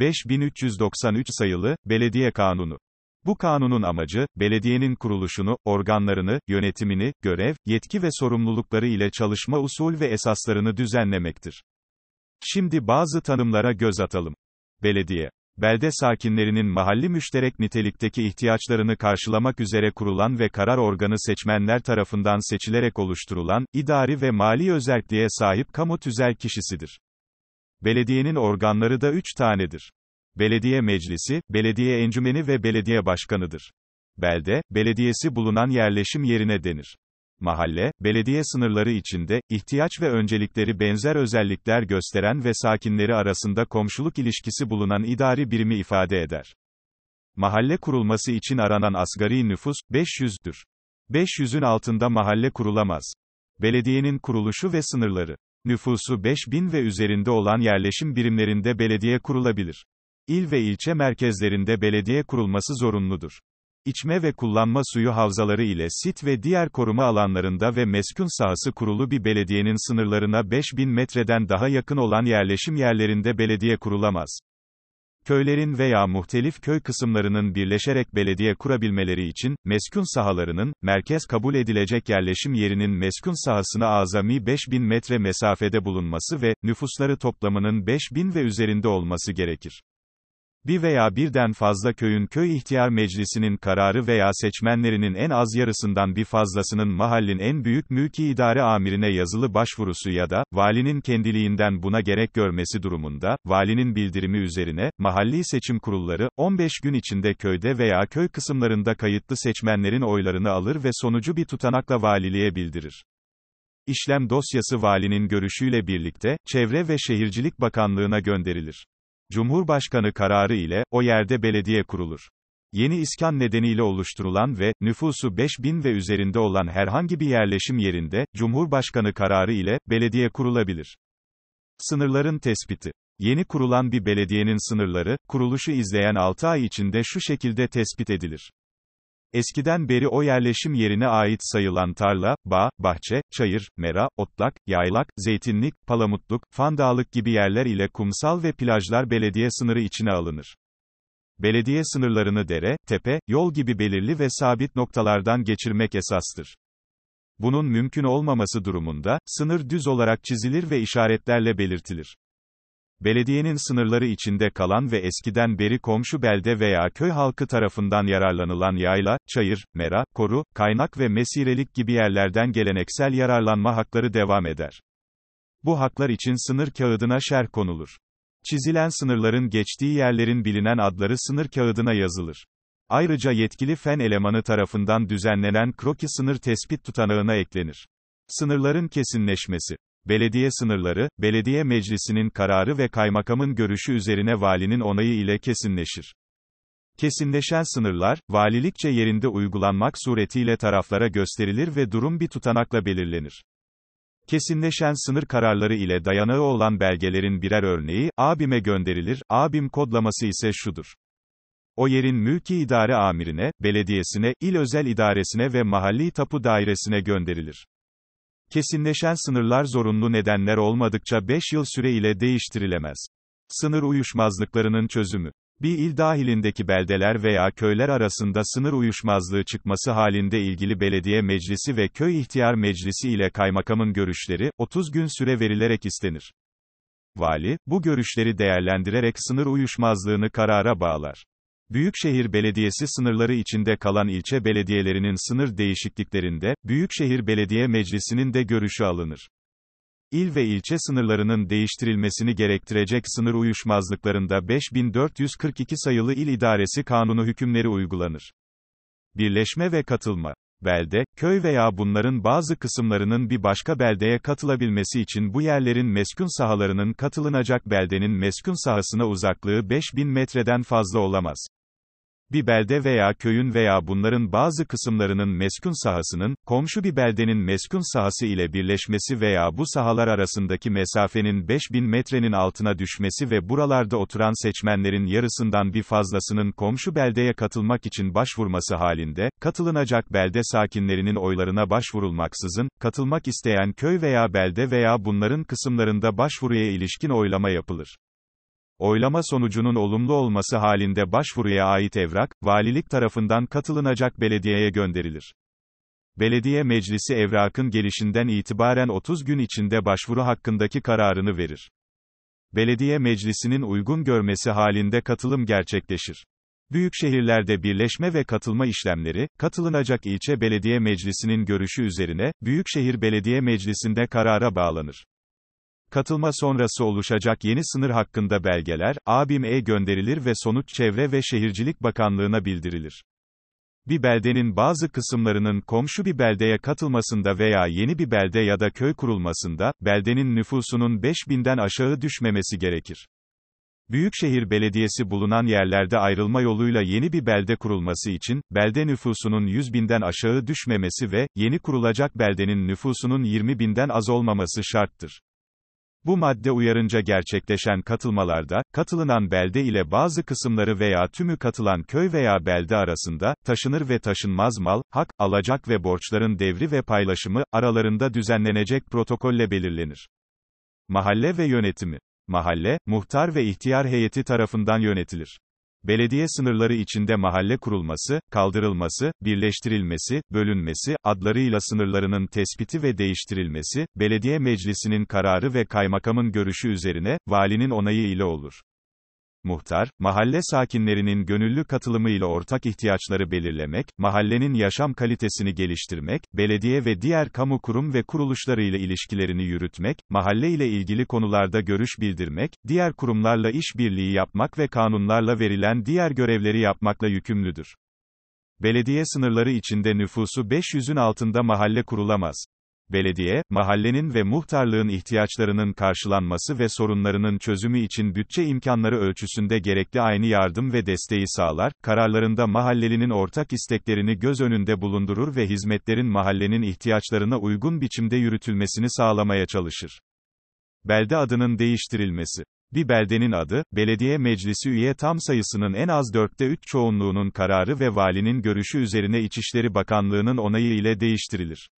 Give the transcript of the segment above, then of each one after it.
5393 sayılı, Belediye Kanunu. Bu kanunun amacı, belediyenin kuruluşunu, organlarını, yönetimini, görev, yetki ve sorumlulukları ile çalışma usul ve esaslarını düzenlemektir. Şimdi bazı tanımlara göz atalım. Belediye belde sakinlerinin mahalli müşterek nitelikteki ihtiyaçlarını karşılamak üzere kurulan ve karar organı seçmenler tarafından seçilerek oluşturulan, idari ve mali özelliğe sahip kamu tüzel kişisidir. Belediyenin organları da üç tanedir. Belediye meclisi, belediye encümeni ve belediye başkanıdır. Belde, belediyesi bulunan yerleşim yerine denir. Mahalle, belediye sınırları içinde, ihtiyaç ve öncelikleri benzer özellikler gösteren ve sakinleri arasında komşuluk ilişkisi bulunan idari birimi ifade eder. Mahalle kurulması için aranan asgari nüfus, 500'dür. 500'ün altında mahalle kurulamaz. Belediyenin kuruluşu ve sınırları. Nüfusu 5000 ve üzerinde olan yerleşim birimlerinde belediye kurulabilir. İl ve ilçe merkezlerinde belediye kurulması zorunludur. İçme ve kullanma suyu havzaları ile sit ve diğer koruma alanlarında ve meskun sahası kurulu bir belediyenin sınırlarına 5000 metreden daha yakın olan yerleşim yerlerinde belediye kurulamaz. Köylerin veya muhtelif köy kısımlarının birleşerek belediye kurabilmeleri için, meskun sahalarının, merkez kabul edilecek yerleşim yerinin meskun sahasına azami 5000 metre mesafede bulunması ve, nüfusları toplamının 5000 ve üzerinde olması gerekir. Bir veya birden fazla köyün köy ihtiyar meclisinin kararı veya seçmenlerinin en az yarısından bir fazlasının mahallin en büyük mülki idare amirine yazılı başvurusu ya da, valinin kendiliğinden buna gerek görmesi durumunda, valinin bildirimi üzerine, mahalli seçim kurulları, 15 gün içinde köyde veya köy kısımlarında kayıtlı seçmenlerin oylarını alır ve sonucu bir tutanakla valiliğe bildirir. İşlem dosyası valinin görüşüyle birlikte, Çevre ve Şehircilik Bakanlığı'na gönderilir. Cumhurbaşkanı kararı ile, o yerde belediye kurulur. Yeni iskan nedeniyle oluşturulan ve, nüfusu 5000 ve üzerinde olan herhangi bir yerleşim yerinde, Cumhurbaşkanı kararı ile, belediye kurulabilir. Sınırların tespiti. Yeni kurulan bir belediyenin sınırları, kuruluşu izleyen 6 ay içinde şu şekilde tespit edilir. Eskiden beri o yerleşim yerine ait sayılan tarla, bağ, bahçe, çayır, mera, otlak, yaylak, zeytinlik, palamutluk, fandağlık gibi yerler ile kumsal ve plajlar belediye sınırı içine alınır. Belediye sınırlarını dere, tepe, yol gibi belirli ve sabit noktalardan geçirmek esastır. Bunun mümkün olmaması durumunda, sınır düz olarak çizilir ve işaretlerle belirtilir. Belediyenin sınırları içinde kalan ve eskiden beri komşu belde veya köy halkı tarafından yararlanılan yayla, çayır, mera, koru, kaynak ve mesirelik gibi yerlerden geleneksel yararlanma hakları devam eder. Bu haklar için sınır kağıdına şer konulur. Çizilen sınırların geçtiği yerlerin bilinen adları sınır kağıdına yazılır. Ayrıca yetkili fen elemanı tarafından düzenlenen kroki sınır tespit tutanağına eklenir. Sınırların kesinleşmesi Belediye sınırları, belediye meclisinin kararı ve kaymakamın görüşü üzerine valinin onayı ile kesinleşir. Kesinleşen sınırlar, valilikçe yerinde uygulanmak suretiyle taraflara gösterilir ve durum bir tutanakla belirlenir. Kesinleşen sınır kararları ile dayanağı olan belgelerin birer örneği, ABİM'e gönderilir, ABİM kodlaması ise şudur. O yerin mülki idare amirine, belediyesine, il özel idaresine ve mahalli tapu dairesine gönderilir. Kesinleşen sınırlar zorunlu nedenler olmadıkça 5 yıl süre ile değiştirilemez. Sınır uyuşmazlıklarının çözümü. Bir il dahilindeki beldeler veya köyler arasında sınır uyuşmazlığı çıkması halinde ilgili belediye meclisi ve köy ihtiyar meclisi ile kaymakamın görüşleri, 30 gün süre verilerek istenir. Vali, bu görüşleri değerlendirerek sınır uyuşmazlığını karara bağlar. Büyükşehir Belediyesi sınırları içinde kalan ilçe belediyelerinin sınır değişikliklerinde, Büyükşehir Belediye Meclisi'nin de görüşü alınır. İl ve ilçe sınırlarının değiştirilmesini gerektirecek sınır uyuşmazlıklarında 5442 sayılı İl İdaresi Kanunu hükümleri uygulanır. Birleşme ve katılma belde, köy veya bunların bazı kısımlarının bir başka beldeye katılabilmesi için bu yerlerin meskun sahalarının katılınacak beldenin meskun sahasına uzaklığı 5000 metreden fazla olamaz bir belde veya köyün veya bunların bazı kısımlarının meskun sahasının, komşu bir beldenin meskun sahası ile birleşmesi veya bu sahalar arasındaki mesafenin 5000 metrenin altına düşmesi ve buralarda oturan seçmenlerin yarısından bir fazlasının komşu beldeye katılmak için başvurması halinde, katılınacak belde sakinlerinin oylarına başvurulmaksızın, katılmak isteyen köy veya belde veya bunların kısımlarında başvuruya ilişkin oylama yapılır. Oylama sonucunun olumlu olması halinde başvuruya ait evrak, valilik tarafından katılınacak belediyeye gönderilir. Belediye meclisi evrakın gelişinden itibaren 30 gün içinde başvuru hakkındaki kararını verir. Belediye meclisinin uygun görmesi halinde katılım gerçekleşir. Büyük şehirlerde birleşme ve katılma işlemleri, katılınacak ilçe belediye meclisinin görüşü üzerine, Büyükşehir Belediye Meclisi'nde karara bağlanır. Katılma sonrası oluşacak yeni sınır hakkında belgeler, ABİM'e gönderilir ve sonuç Çevre ve Şehircilik Bakanlığı'na bildirilir. Bir beldenin bazı kısımlarının komşu bir beldeye katılmasında veya yeni bir belde ya da köy kurulmasında, beldenin nüfusunun 5000'den aşağı düşmemesi gerekir. Büyükşehir Belediyesi bulunan yerlerde ayrılma yoluyla yeni bir belde kurulması için, belde nüfusunun 100 binden aşağı düşmemesi ve, yeni kurulacak beldenin nüfusunun 20 binden az olmaması şarttır. Bu madde uyarınca gerçekleşen katılmalarda, katılınan belde ile bazı kısımları veya tümü katılan köy veya belde arasında, taşınır ve taşınmaz mal, hak, alacak ve borçların devri ve paylaşımı, aralarında düzenlenecek protokolle belirlenir. Mahalle ve yönetimi Mahalle, muhtar ve ihtiyar heyeti tarafından yönetilir. Belediye sınırları içinde mahalle kurulması, kaldırılması, birleştirilmesi, bölünmesi, adlarıyla sınırlarının tespiti ve değiştirilmesi, belediye meclisinin kararı ve kaymakamın görüşü üzerine, valinin onayı ile olur. Muhtar, mahalle sakinlerinin gönüllü katılımıyla ortak ihtiyaçları belirlemek, mahallenin yaşam kalitesini geliştirmek, belediye ve diğer kamu kurum ve kuruluşlarıyla ilişkilerini yürütmek, mahalle ile ilgili konularda görüş bildirmek, diğer kurumlarla işbirliği yapmak ve kanunlarla verilen diğer görevleri yapmakla yükümlüdür. Belediye sınırları içinde nüfusu 500'ün altında mahalle kurulamaz. Belediye, mahallenin ve muhtarlığın ihtiyaçlarının karşılanması ve sorunlarının çözümü için bütçe imkanları ölçüsünde gerekli aynı yardım ve desteği sağlar, kararlarında mahallelinin ortak isteklerini göz önünde bulundurur ve hizmetlerin mahallenin ihtiyaçlarına uygun biçimde yürütülmesini sağlamaya çalışır. Belde adının değiştirilmesi bir beldenin adı, belediye meclisi üye tam sayısının en az dörtte üç çoğunluğunun kararı ve valinin görüşü üzerine İçişleri Bakanlığı'nın onayı ile değiştirilir.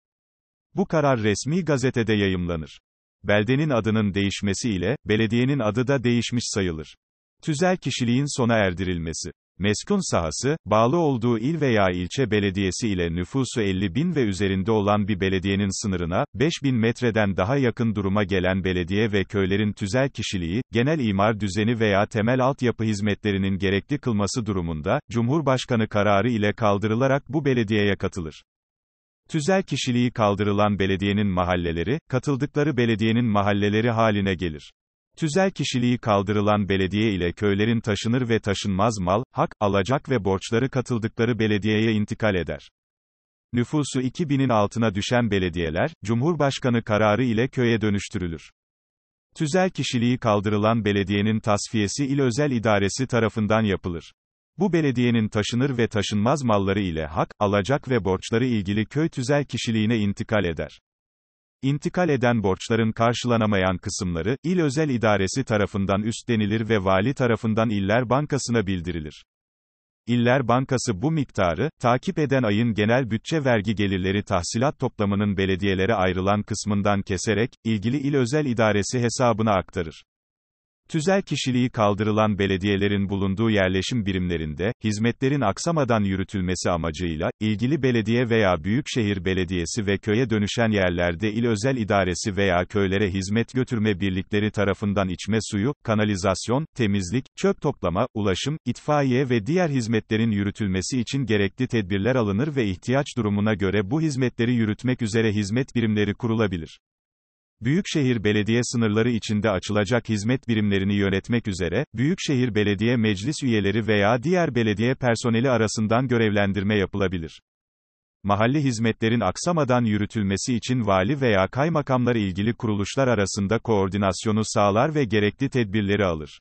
Bu karar resmi gazetede yayımlanır. Beldenin adının değişmesi ile, belediyenin adı da değişmiş sayılır. Tüzel kişiliğin sona erdirilmesi. Meskun sahası, bağlı olduğu il veya ilçe belediyesi ile nüfusu 50 bin ve üzerinde olan bir belediyenin sınırına, 5 bin metreden daha yakın duruma gelen belediye ve köylerin tüzel kişiliği, genel imar düzeni veya temel altyapı hizmetlerinin gerekli kılması durumunda, Cumhurbaşkanı kararı ile kaldırılarak bu belediyeye katılır. Tüzel kişiliği kaldırılan belediyenin mahalleleri, katıldıkları belediyenin mahalleleri haline gelir. Tüzel kişiliği kaldırılan belediye ile köylerin taşınır ve taşınmaz mal, hak, alacak ve borçları katıldıkları belediyeye intikal eder. Nüfusu 2000'in altına düşen belediyeler, Cumhurbaşkanı kararı ile köye dönüştürülür. Tüzel kişiliği kaldırılan belediyenin tasfiyesi il özel idaresi tarafından yapılır. Bu belediyenin taşınır ve taşınmaz malları ile hak, alacak ve borçları ilgili köy tüzel kişiliğine intikal eder. İntikal eden borçların karşılanamayan kısımları, il özel idaresi tarafından üstlenilir ve vali tarafından İller Bankası'na bildirilir. İller Bankası bu miktarı, takip eden ayın genel bütçe vergi gelirleri tahsilat toplamının belediyelere ayrılan kısmından keserek, ilgili il özel idaresi hesabına aktarır. Tüzel kişiliği kaldırılan belediyelerin bulunduğu yerleşim birimlerinde, hizmetlerin aksamadan yürütülmesi amacıyla, ilgili belediye veya büyükşehir belediyesi ve köye dönüşen yerlerde il özel idaresi veya köylere hizmet götürme birlikleri tarafından içme suyu, kanalizasyon, temizlik, çöp toplama, ulaşım, itfaiye ve diğer hizmetlerin yürütülmesi için gerekli tedbirler alınır ve ihtiyaç durumuna göre bu hizmetleri yürütmek üzere hizmet birimleri kurulabilir. Büyükşehir Belediye sınırları içinde açılacak hizmet birimlerini yönetmek üzere, Büyükşehir Belediye Meclis üyeleri veya diğer belediye personeli arasından görevlendirme yapılabilir. Mahalle hizmetlerin aksamadan yürütülmesi için vali veya kaymakamlar ilgili kuruluşlar arasında koordinasyonu sağlar ve gerekli tedbirleri alır.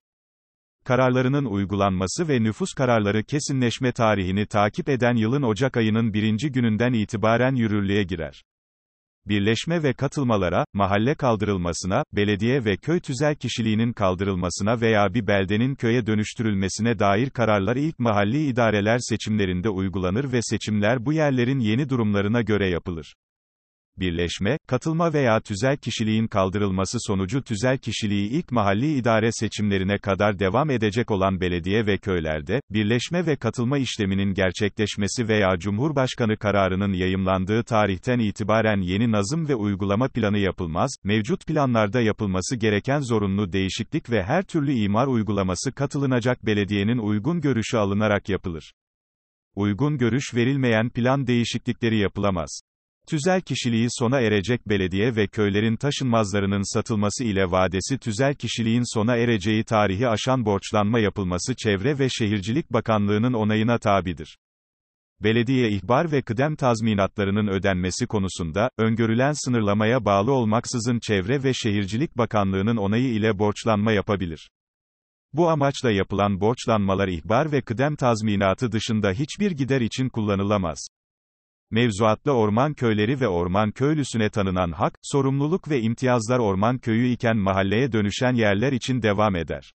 Kararlarının uygulanması ve nüfus kararları kesinleşme tarihini takip eden yılın Ocak ayının birinci gününden itibaren yürürlüğe girer birleşme ve katılmalara, mahalle kaldırılmasına, belediye ve köy tüzel kişiliğinin kaldırılmasına veya bir beldenin köye dönüştürülmesine dair kararlar ilk mahalli idareler seçimlerinde uygulanır ve seçimler bu yerlerin yeni durumlarına göre yapılır. Birleşme, katılma veya tüzel kişiliğin kaldırılması sonucu tüzel kişiliği ilk mahalli idare seçimlerine kadar devam edecek olan belediye ve köylerde, birleşme ve katılma işleminin gerçekleşmesi veya Cumhurbaşkanı kararının yayımlandığı tarihten itibaren yeni nazım ve uygulama planı yapılmaz, mevcut planlarda yapılması gereken zorunlu değişiklik ve her türlü imar uygulaması katılınacak belediyenin uygun görüşü alınarak yapılır. Uygun görüş verilmeyen plan değişiklikleri yapılamaz. Tüzel kişiliği sona erecek belediye ve köylerin taşınmazlarının satılması ile vadesi tüzel kişiliğin sona ereceği tarihi aşan borçlanma yapılması Çevre ve Şehircilik Bakanlığı'nın onayına tabidir. Belediye ihbar ve kıdem tazminatlarının ödenmesi konusunda, öngörülen sınırlamaya bağlı olmaksızın Çevre ve Şehircilik Bakanlığı'nın onayı ile borçlanma yapabilir. Bu amaçla yapılan borçlanmalar ihbar ve kıdem tazminatı dışında hiçbir gider için kullanılamaz. Mevzuatlı orman köyleri ve orman köylüsüne tanınan hak, sorumluluk ve imtiyazlar orman köyü iken mahalleye dönüşen yerler için devam eder.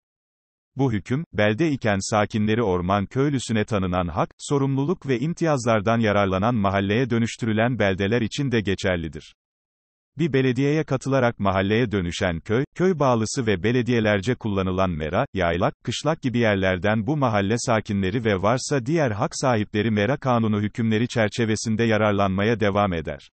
Bu hüküm, belde iken sakinleri orman köylüsüne tanınan hak, sorumluluk ve imtiyazlardan yararlanan mahalleye dönüştürülen beldeler için de geçerlidir. Bir belediyeye katılarak mahalleye dönüşen köy, köy bağlısı ve belediyelerce kullanılan mera, yaylak, kışlak gibi yerlerden bu mahalle sakinleri ve varsa diğer hak sahipleri mera kanunu hükümleri çerçevesinde yararlanmaya devam eder.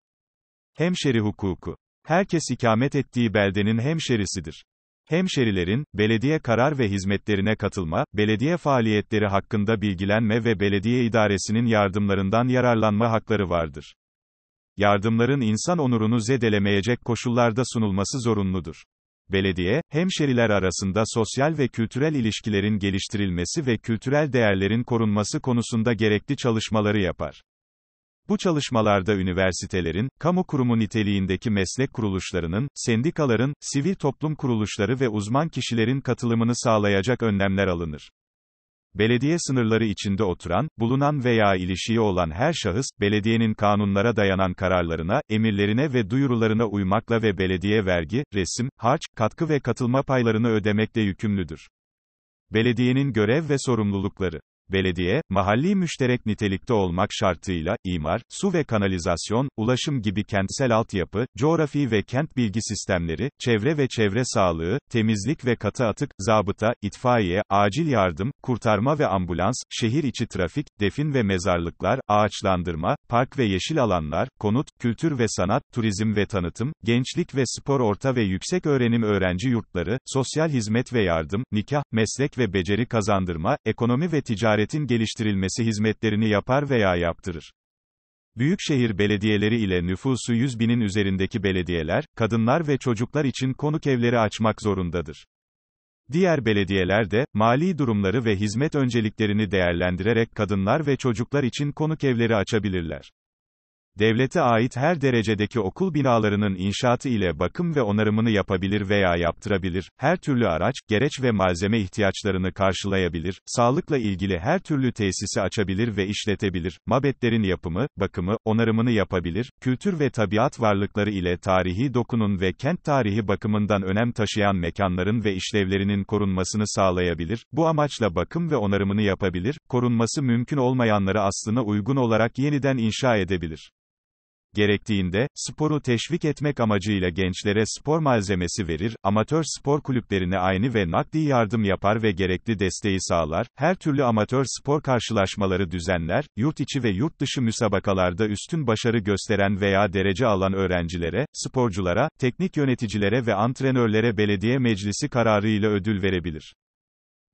Hemşeri hukuku. Herkes ikamet ettiği beldenin hemşerisidir. Hemşerilerin, belediye karar ve hizmetlerine katılma, belediye faaliyetleri hakkında bilgilenme ve belediye idaresinin yardımlarından yararlanma hakları vardır. Yardımların insan onurunu zedelemeyecek koşullarda sunulması zorunludur. Belediye, hemşeriler arasında sosyal ve kültürel ilişkilerin geliştirilmesi ve kültürel değerlerin korunması konusunda gerekli çalışmaları yapar. Bu çalışmalarda üniversitelerin, kamu kurumu niteliğindeki meslek kuruluşlarının, sendikaların, sivil toplum kuruluşları ve uzman kişilerin katılımını sağlayacak önlemler alınır. Belediye sınırları içinde oturan, bulunan veya ilişiği olan her şahıs, belediyenin kanunlara dayanan kararlarına, emirlerine ve duyurularına uymakla ve belediye vergi, resim, harç, katkı ve katılma paylarını ödemekle yükümlüdür. Belediyenin görev ve sorumlulukları Belediye, mahalli müşterek nitelikte olmak şartıyla, imar, su ve kanalizasyon, ulaşım gibi kentsel altyapı, coğrafi ve kent bilgi sistemleri, çevre ve çevre sağlığı, temizlik ve katı atık, zabıta, itfaiye, acil yardım, kurtarma ve ambulans, şehir içi trafik, defin ve mezarlıklar, ağaçlandırma, park ve yeşil alanlar, konut, kültür ve sanat, turizm ve tanıtım, gençlik ve spor orta ve yüksek öğrenim öğrenci yurtları, sosyal hizmet ve yardım, nikah, meslek ve beceri kazandırma, ekonomi ve ticaret ticaretin geliştirilmesi hizmetlerini yapar veya yaptırır. Büyükşehir belediyeleri ile nüfusu 100 binin üzerindeki belediyeler, kadınlar ve çocuklar için konuk evleri açmak zorundadır. Diğer belediyeler de, mali durumları ve hizmet önceliklerini değerlendirerek kadınlar ve çocuklar için konuk evleri açabilirler. Devlete ait her derecedeki okul binalarının inşaatı ile bakım ve onarımını yapabilir veya yaptırabilir, her türlü araç, gereç ve malzeme ihtiyaçlarını karşılayabilir, sağlıkla ilgili her türlü tesisi açabilir ve işletebilir, mabetlerin yapımı, bakımı, onarımını yapabilir, kültür ve tabiat varlıkları ile tarihi dokunun ve kent tarihi bakımından önem taşıyan mekanların ve işlevlerinin korunmasını sağlayabilir, bu amaçla bakım ve onarımını yapabilir, korunması mümkün olmayanları aslına uygun olarak yeniden inşa edebilir gerektiğinde, sporu teşvik etmek amacıyla gençlere spor malzemesi verir, amatör spor kulüplerine aynı ve nakdi yardım yapar ve gerekli desteği sağlar, her türlü amatör spor karşılaşmaları düzenler, yurt içi ve yurt dışı müsabakalarda üstün başarı gösteren veya derece alan öğrencilere, sporculara, teknik yöneticilere ve antrenörlere belediye meclisi kararı ile ödül verebilir.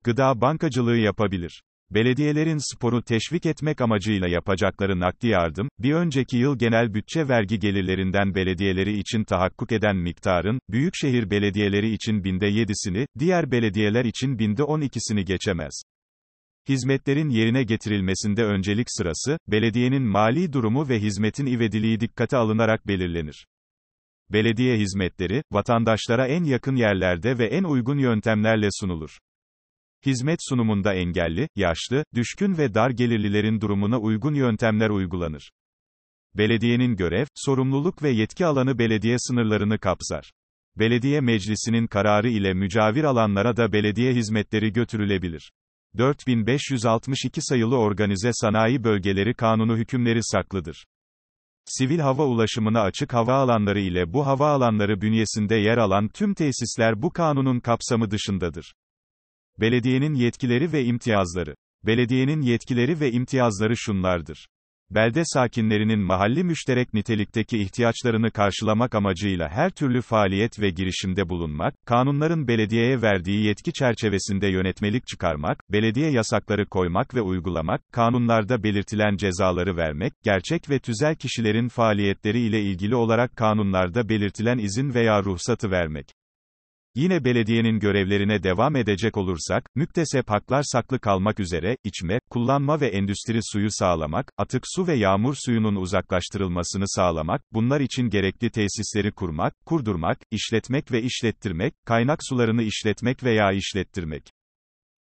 Gıda bankacılığı yapabilir. Belediyelerin sporu teşvik etmek amacıyla yapacakları nakdi yardım, bir önceki yıl genel bütçe vergi gelirlerinden belediyeleri için tahakkuk eden miktarın, büyükşehir belediyeleri için binde yedisini, diğer belediyeler için binde on ikisini geçemez. Hizmetlerin yerine getirilmesinde öncelik sırası, belediyenin mali durumu ve hizmetin ivediliği dikkate alınarak belirlenir. Belediye hizmetleri, vatandaşlara en yakın yerlerde ve en uygun yöntemlerle sunulur. Hizmet sunumunda engelli, yaşlı, düşkün ve dar gelirlilerin durumuna uygun yöntemler uygulanır. Belediyenin görev, sorumluluk ve yetki alanı belediye sınırlarını kapsar. Belediye meclisinin kararı ile mücavir alanlara da belediye hizmetleri götürülebilir. 4562 sayılı organize sanayi bölgeleri kanunu hükümleri saklıdır. Sivil hava ulaşımına açık hava alanları ile bu hava alanları bünyesinde yer alan tüm tesisler bu kanunun kapsamı dışındadır. Belediyenin yetkileri ve imtiyazları. Belediyenin yetkileri ve imtiyazları şunlardır. Belde sakinlerinin mahalli müşterek nitelikteki ihtiyaçlarını karşılamak amacıyla her türlü faaliyet ve girişimde bulunmak, kanunların belediyeye verdiği yetki çerçevesinde yönetmelik çıkarmak, belediye yasakları koymak ve uygulamak, kanunlarda belirtilen cezaları vermek, gerçek ve tüzel kişilerin faaliyetleri ile ilgili olarak kanunlarda belirtilen izin veya ruhsatı vermek. Yine belediyenin görevlerine devam edecek olursak, müktesep haklar saklı kalmak üzere, içme, kullanma ve endüstri suyu sağlamak, atık su ve yağmur suyunun uzaklaştırılmasını sağlamak, bunlar için gerekli tesisleri kurmak, kurdurmak, işletmek ve işlettirmek, kaynak sularını işletmek veya işlettirmek.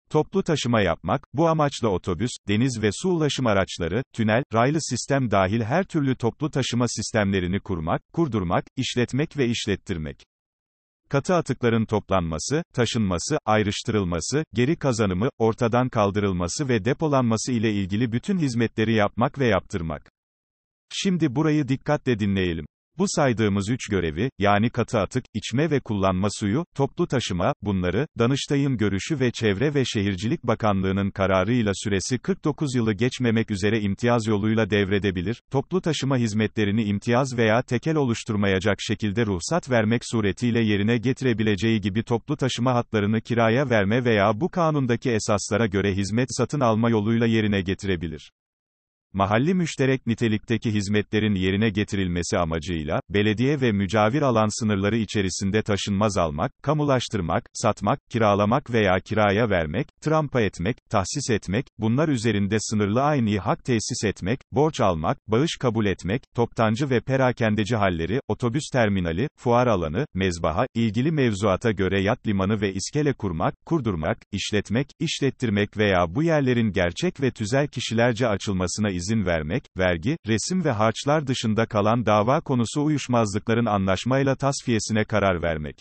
Toplu taşıma yapmak, bu amaçla otobüs, deniz ve su ulaşım araçları, tünel, raylı sistem dahil her türlü toplu taşıma sistemlerini kurmak, kurdurmak, işletmek ve işlettirmek. Katı atıkların toplanması, taşınması, ayrıştırılması, geri kazanımı, ortadan kaldırılması ve depolanması ile ilgili bütün hizmetleri yapmak ve yaptırmak. Şimdi burayı dikkatle dinleyelim. Bu saydığımız üç görevi, yani katı atık, içme ve kullanma suyu, toplu taşıma, bunları, Danıştay'ın görüşü ve Çevre ve Şehircilik Bakanlığı'nın kararıyla süresi 49 yılı geçmemek üzere imtiyaz yoluyla devredebilir, toplu taşıma hizmetlerini imtiyaz veya tekel oluşturmayacak şekilde ruhsat vermek suretiyle yerine getirebileceği gibi toplu taşıma hatlarını kiraya verme veya bu kanundaki esaslara göre hizmet satın alma yoluyla yerine getirebilir mahalli müşterek nitelikteki hizmetlerin yerine getirilmesi amacıyla, belediye ve mücavir alan sınırları içerisinde taşınmaz almak, kamulaştırmak, satmak, kiralamak veya kiraya vermek, trampa etmek, tahsis etmek, bunlar üzerinde sınırlı aynı hak tesis etmek, borç almak, bağış kabul etmek, toptancı ve perakendeci halleri, otobüs terminali, fuar alanı, mezbaha, ilgili mevzuata göre yat limanı ve iskele kurmak, kurdurmak, işletmek, işlettirmek veya bu yerlerin gerçek ve tüzel kişilerce açılmasına izin vermek, vergi, resim ve harçlar dışında kalan dava konusu uyuşmazlıkların anlaşmayla tasfiyesine karar vermek.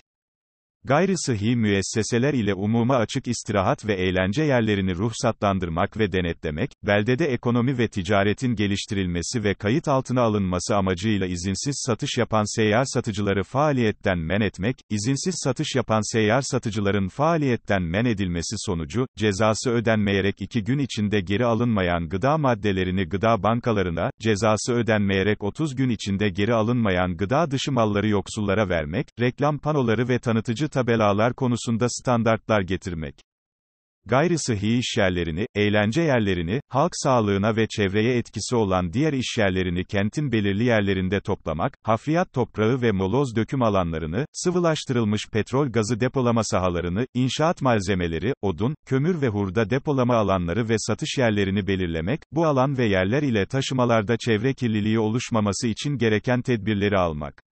Gayri sıhhi müesseseler ile umuma açık istirahat ve eğlence yerlerini ruhsatlandırmak ve denetlemek, beldede ekonomi ve ticaretin geliştirilmesi ve kayıt altına alınması amacıyla izinsiz satış yapan seyyar satıcıları faaliyetten men etmek, izinsiz satış yapan seyyar satıcıların faaliyetten men edilmesi sonucu, cezası ödenmeyerek iki gün içinde geri alınmayan gıda maddelerini gıda bankalarına, cezası ödenmeyerek 30 gün içinde geri alınmayan gıda dışı malları yoksullara vermek, reklam panoları ve tanıtıcı tabelalar konusunda standartlar getirmek gayri sıhhi işyerlerini, eğlence yerlerini, halk sağlığına ve çevreye etkisi olan diğer işyerlerini kentin belirli yerlerinde toplamak, hafriyat toprağı ve moloz döküm alanlarını, sıvılaştırılmış petrol gazı depolama sahalarını, inşaat malzemeleri, odun, kömür ve hurda depolama alanları ve satış yerlerini belirlemek, bu alan ve yerler ile taşımalarda çevre kirliliği oluşmaması için gereken tedbirleri almak.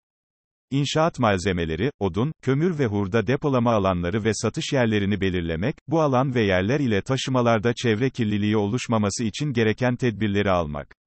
İnşaat malzemeleri, odun, kömür ve hurda depolama alanları ve satış yerlerini belirlemek, bu alan ve yerler ile taşımalarda çevre kirliliği oluşmaması için gereken tedbirleri almak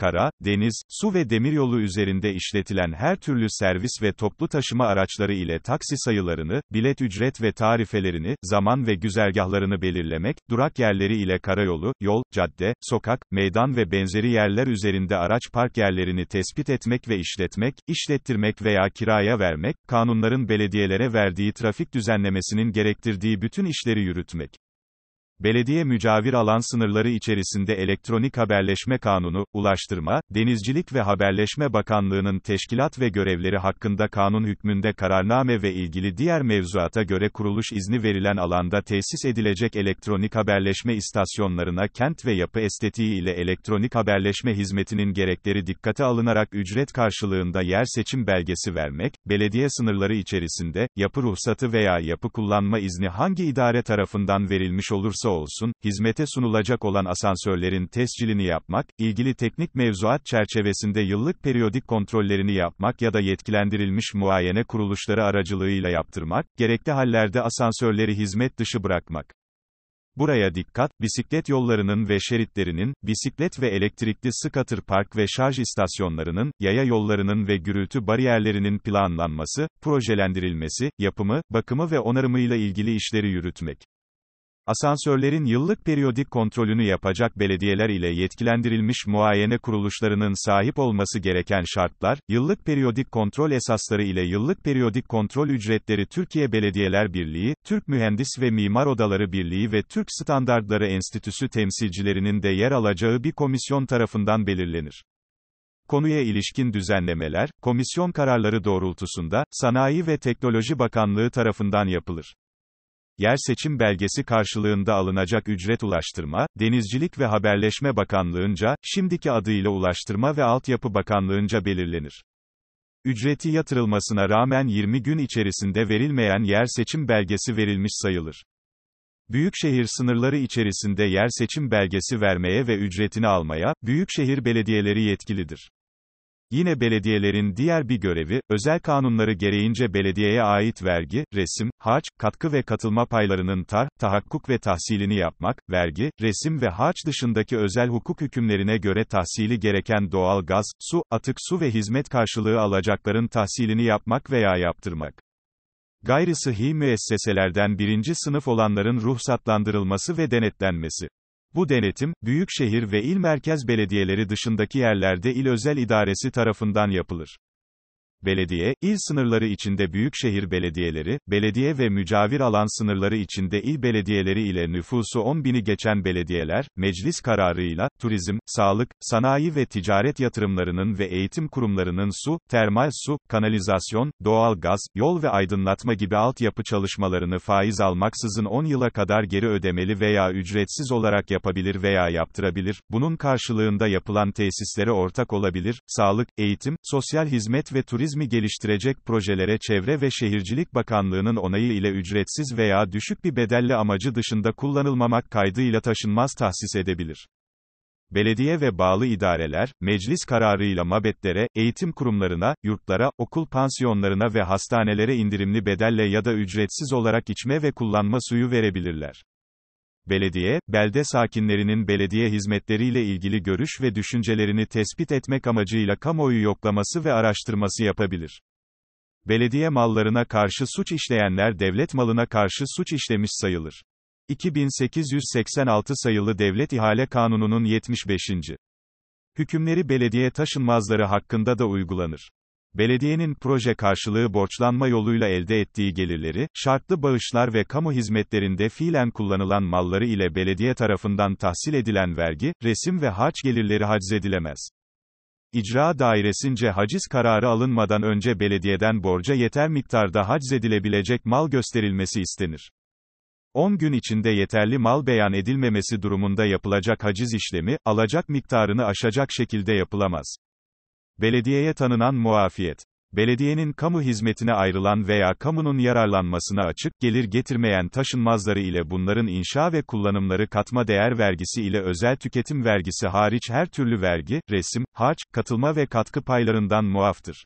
kara, deniz, su ve demiryolu üzerinde işletilen her türlü servis ve toplu taşıma araçları ile taksi sayılarını, bilet ücret ve tarifelerini, zaman ve güzergahlarını belirlemek, durak yerleri ile karayolu, yol, cadde, sokak, meydan ve benzeri yerler üzerinde araç park yerlerini tespit etmek ve işletmek, işlettirmek veya kiraya vermek, kanunların belediyelere verdiği trafik düzenlemesinin gerektirdiği bütün işleri yürütmek. Belediye mücavir alan sınırları içerisinde elektronik haberleşme kanunu, Ulaştırma, Denizcilik ve Haberleşme Bakanlığı'nın teşkilat ve görevleri hakkında kanun hükmünde kararname ve ilgili diğer mevzuata göre kuruluş izni verilen alanda tesis edilecek elektronik haberleşme istasyonlarına kent ve yapı estetiği ile elektronik haberleşme hizmetinin gerekleri dikkate alınarak ücret karşılığında yer seçim belgesi vermek, belediye sınırları içerisinde, yapı ruhsatı veya yapı kullanma izni hangi idare tarafından verilmiş olursa olsun, hizmete sunulacak olan asansörlerin tescilini yapmak, ilgili teknik mevzuat çerçevesinde yıllık periyodik kontrollerini yapmak ya da yetkilendirilmiş muayene kuruluşları aracılığıyla yaptırmak, gerekli hallerde asansörleri hizmet dışı bırakmak. Buraya dikkat, bisiklet yollarının ve şeritlerinin, bisiklet ve elektrikli scooter park ve şarj istasyonlarının, yaya yollarının ve gürültü bariyerlerinin planlanması, projelendirilmesi, yapımı, bakımı ve onarımıyla ilgili işleri yürütmek. Asansörlerin yıllık periyodik kontrolünü yapacak belediyeler ile yetkilendirilmiş muayene kuruluşlarının sahip olması gereken şartlar, yıllık periyodik kontrol esasları ile yıllık periyodik kontrol ücretleri Türkiye Belediyeler Birliği, Türk Mühendis ve Mimar Odaları Birliği ve Türk Standartları Enstitüsü temsilcilerinin de yer alacağı bir komisyon tarafından belirlenir. Konuya ilişkin düzenlemeler, komisyon kararları doğrultusunda, Sanayi ve Teknoloji Bakanlığı tarafından yapılır yer seçim belgesi karşılığında alınacak ücret Ulaştırma, Denizcilik ve Haberleşme Bakanlığınca, şimdiki adıyla Ulaştırma ve Altyapı Bakanlığınca belirlenir. Ücreti yatırılmasına rağmen 20 gün içerisinde verilmeyen yer seçim belgesi verilmiş sayılır. Büyükşehir sınırları içerisinde yer seçim belgesi vermeye ve ücretini almaya, büyükşehir belediyeleri yetkilidir. Yine belediyelerin diğer bir görevi, özel kanunları gereğince belediyeye ait vergi, resim, harç, katkı ve katılma paylarının tar, tahakkuk ve tahsilini yapmak, vergi, resim ve harç dışındaki özel hukuk hükümlerine göre tahsili gereken doğal gaz, su, atık su ve hizmet karşılığı alacakların tahsilini yapmak veya yaptırmak. Gayri sıhhi müesseselerden birinci sınıf olanların ruhsatlandırılması ve denetlenmesi. Bu denetim, büyükşehir ve il merkez belediyeleri dışındaki yerlerde il özel idaresi tarafından yapılır. Belediye, il sınırları içinde büyükşehir belediyeleri, belediye ve mücavir alan sınırları içinde il belediyeleri ile nüfusu 10 bini geçen belediyeler, meclis kararıyla, turizm, sağlık, sanayi ve ticaret yatırımlarının ve eğitim kurumlarının su, termal su, kanalizasyon, doğal gaz, yol ve aydınlatma gibi altyapı çalışmalarını faiz almaksızın 10 yıla kadar geri ödemeli veya ücretsiz olarak yapabilir veya yaptırabilir, bunun karşılığında yapılan tesislere ortak olabilir, sağlık, eğitim, sosyal hizmet ve turizm turizmi geliştirecek projelere Çevre ve Şehircilik Bakanlığı'nın onayı ile ücretsiz veya düşük bir bedelle amacı dışında kullanılmamak kaydıyla taşınmaz tahsis edebilir. Belediye ve bağlı idareler, meclis kararıyla mabetlere, eğitim kurumlarına, yurtlara, okul pansiyonlarına ve hastanelere indirimli bedelle ya da ücretsiz olarak içme ve kullanma suyu verebilirler. Belediye, belde sakinlerinin belediye hizmetleriyle ilgili görüş ve düşüncelerini tespit etmek amacıyla kamuoyu yoklaması ve araştırması yapabilir. Belediye mallarına karşı suç işleyenler devlet malına karşı suç işlemiş sayılır. 2886 sayılı Devlet İhale Kanunu'nun 75. Hükümleri belediye taşınmazları hakkında da uygulanır. Belediyenin proje karşılığı borçlanma yoluyla elde ettiği gelirleri, şartlı bağışlar ve kamu hizmetlerinde fiilen kullanılan malları ile belediye tarafından tahsil edilen vergi, resim ve harç gelirleri haczedilemez. İcra dairesince haciz kararı alınmadan önce belediyeden borca yeter miktarda haczedilebilecek mal gösterilmesi istenir. 10 gün içinde yeterli mal beyan edilmemesi durumunda yapılacak haciz işlemi, alacak miktarını aşacak şekilde yapılamaz. Belediyeye tanınan muafiyet. Belediyenin kamu hizmetine ayrılan veya kamunun yararlanmasına açık gelir getirmeyen taşınmazları ile bunların inşa ve kullanımları katma değer vergisi ile özel tüketim vergisi hariç her türlü vergi, resim, harç, katılma ve katkı paylarından muaftır.